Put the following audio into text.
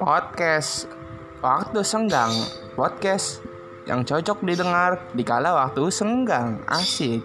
Podcast waktu senggang, podcast yang cocok didengar di kala waktu senggang. Asik.